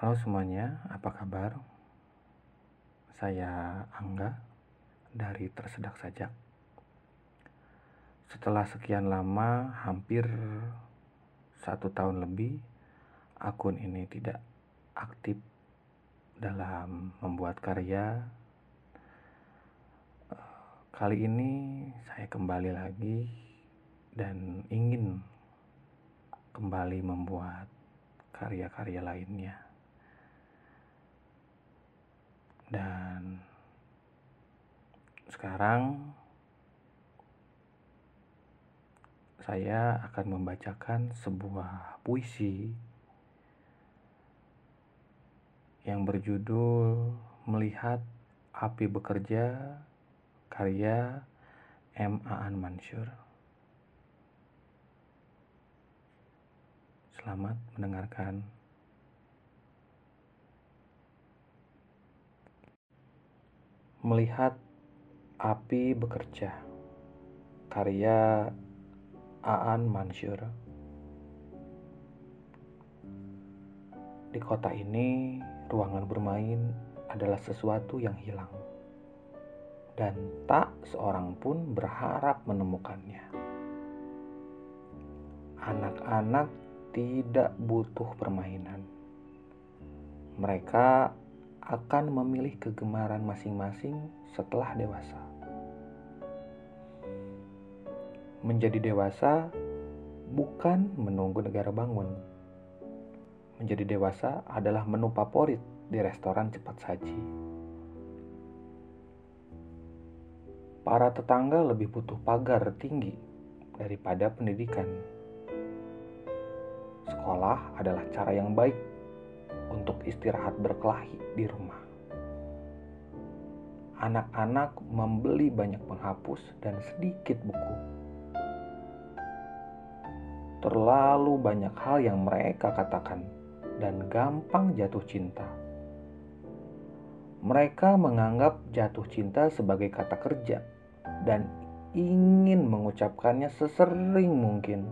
Halo semuanya, apa kabar? Saya Angga dari Tersedak Sajak. Setelah sekian lama, hampir satu tahun lebih, akun ini tidak aktif dalam membuat karya. Kali ini saya kembali lagi dan ingin kembali membuat karya-karya lainnya. Dan sekarang saya akan membacakan sebuah puisi yang berjudul Melihat Api Bekerja karya M. Aan Mansur. Selamat mendengarkan. Melihat Api Bekerja. Karya Aan Mansur. Di kota ini, ruangan bermain adalah sesuatu yang hilang. Dan tak seorang pun berharap menemukannya. Anak-anak tidak butuh permainan. Mereka akan memilih kegemaran masing-masing setelah dewasa. Menjadi dewasa bukan menunggu negara bangun. Menjadi dewasa adalah menu favorit di restoran cepat saji. Para tetangga lebih butuh pagar tinggi daripada pendidikan. Sekolah adalah cara yang baik istirahat berkelahi di rumah. Anak-anak membeli banyak penghapus dan sedikit buku. Terlalu banyak hal yang mereka katakan dan gampang jatuh cinta. Mereka menganggap jatuh cinta sebagai kata kerja dan ingin mengucapkannya sesering mungkin.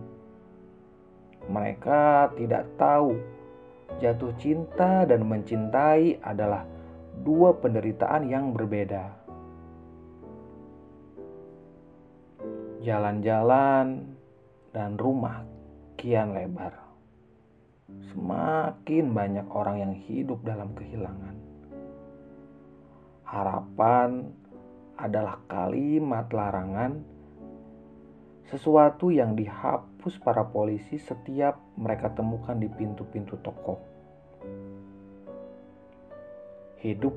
Mereka tidak tahu Jatuh cinta dan mencintai adalah dua penderitaan yang berbeda. Jalan-jalan dan rumah kian lebar. Semakin banyak orang yang hidup dalam kehilangan. Harapan adalah kalimat larangan sesuatu yang dihapus para polisi setiap mereka temukan di pintu-pintu toko. Hidup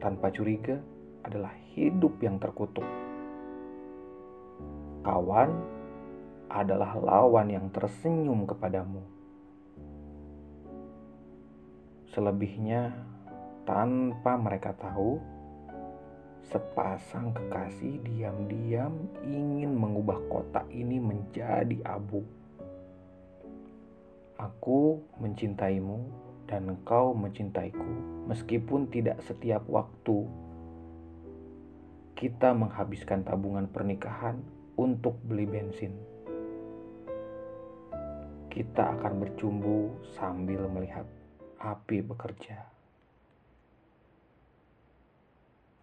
tanpa curiga adalah hidup yang terkutuk. Kawan adalah lawan yang tersenyum kepadamu. Selebihnya, tanpa mereka tahu, Sepasang kekasih diam-diam ingin mengubah kota ini menjadi abu. Aku mencintaimu dan engkau mencintaiku, meskipun tidak setiap waktu kita menghabiskan tabungan pernikahan untuk beli bensin. Kita akan bercumbu sambil melihat api bekerja.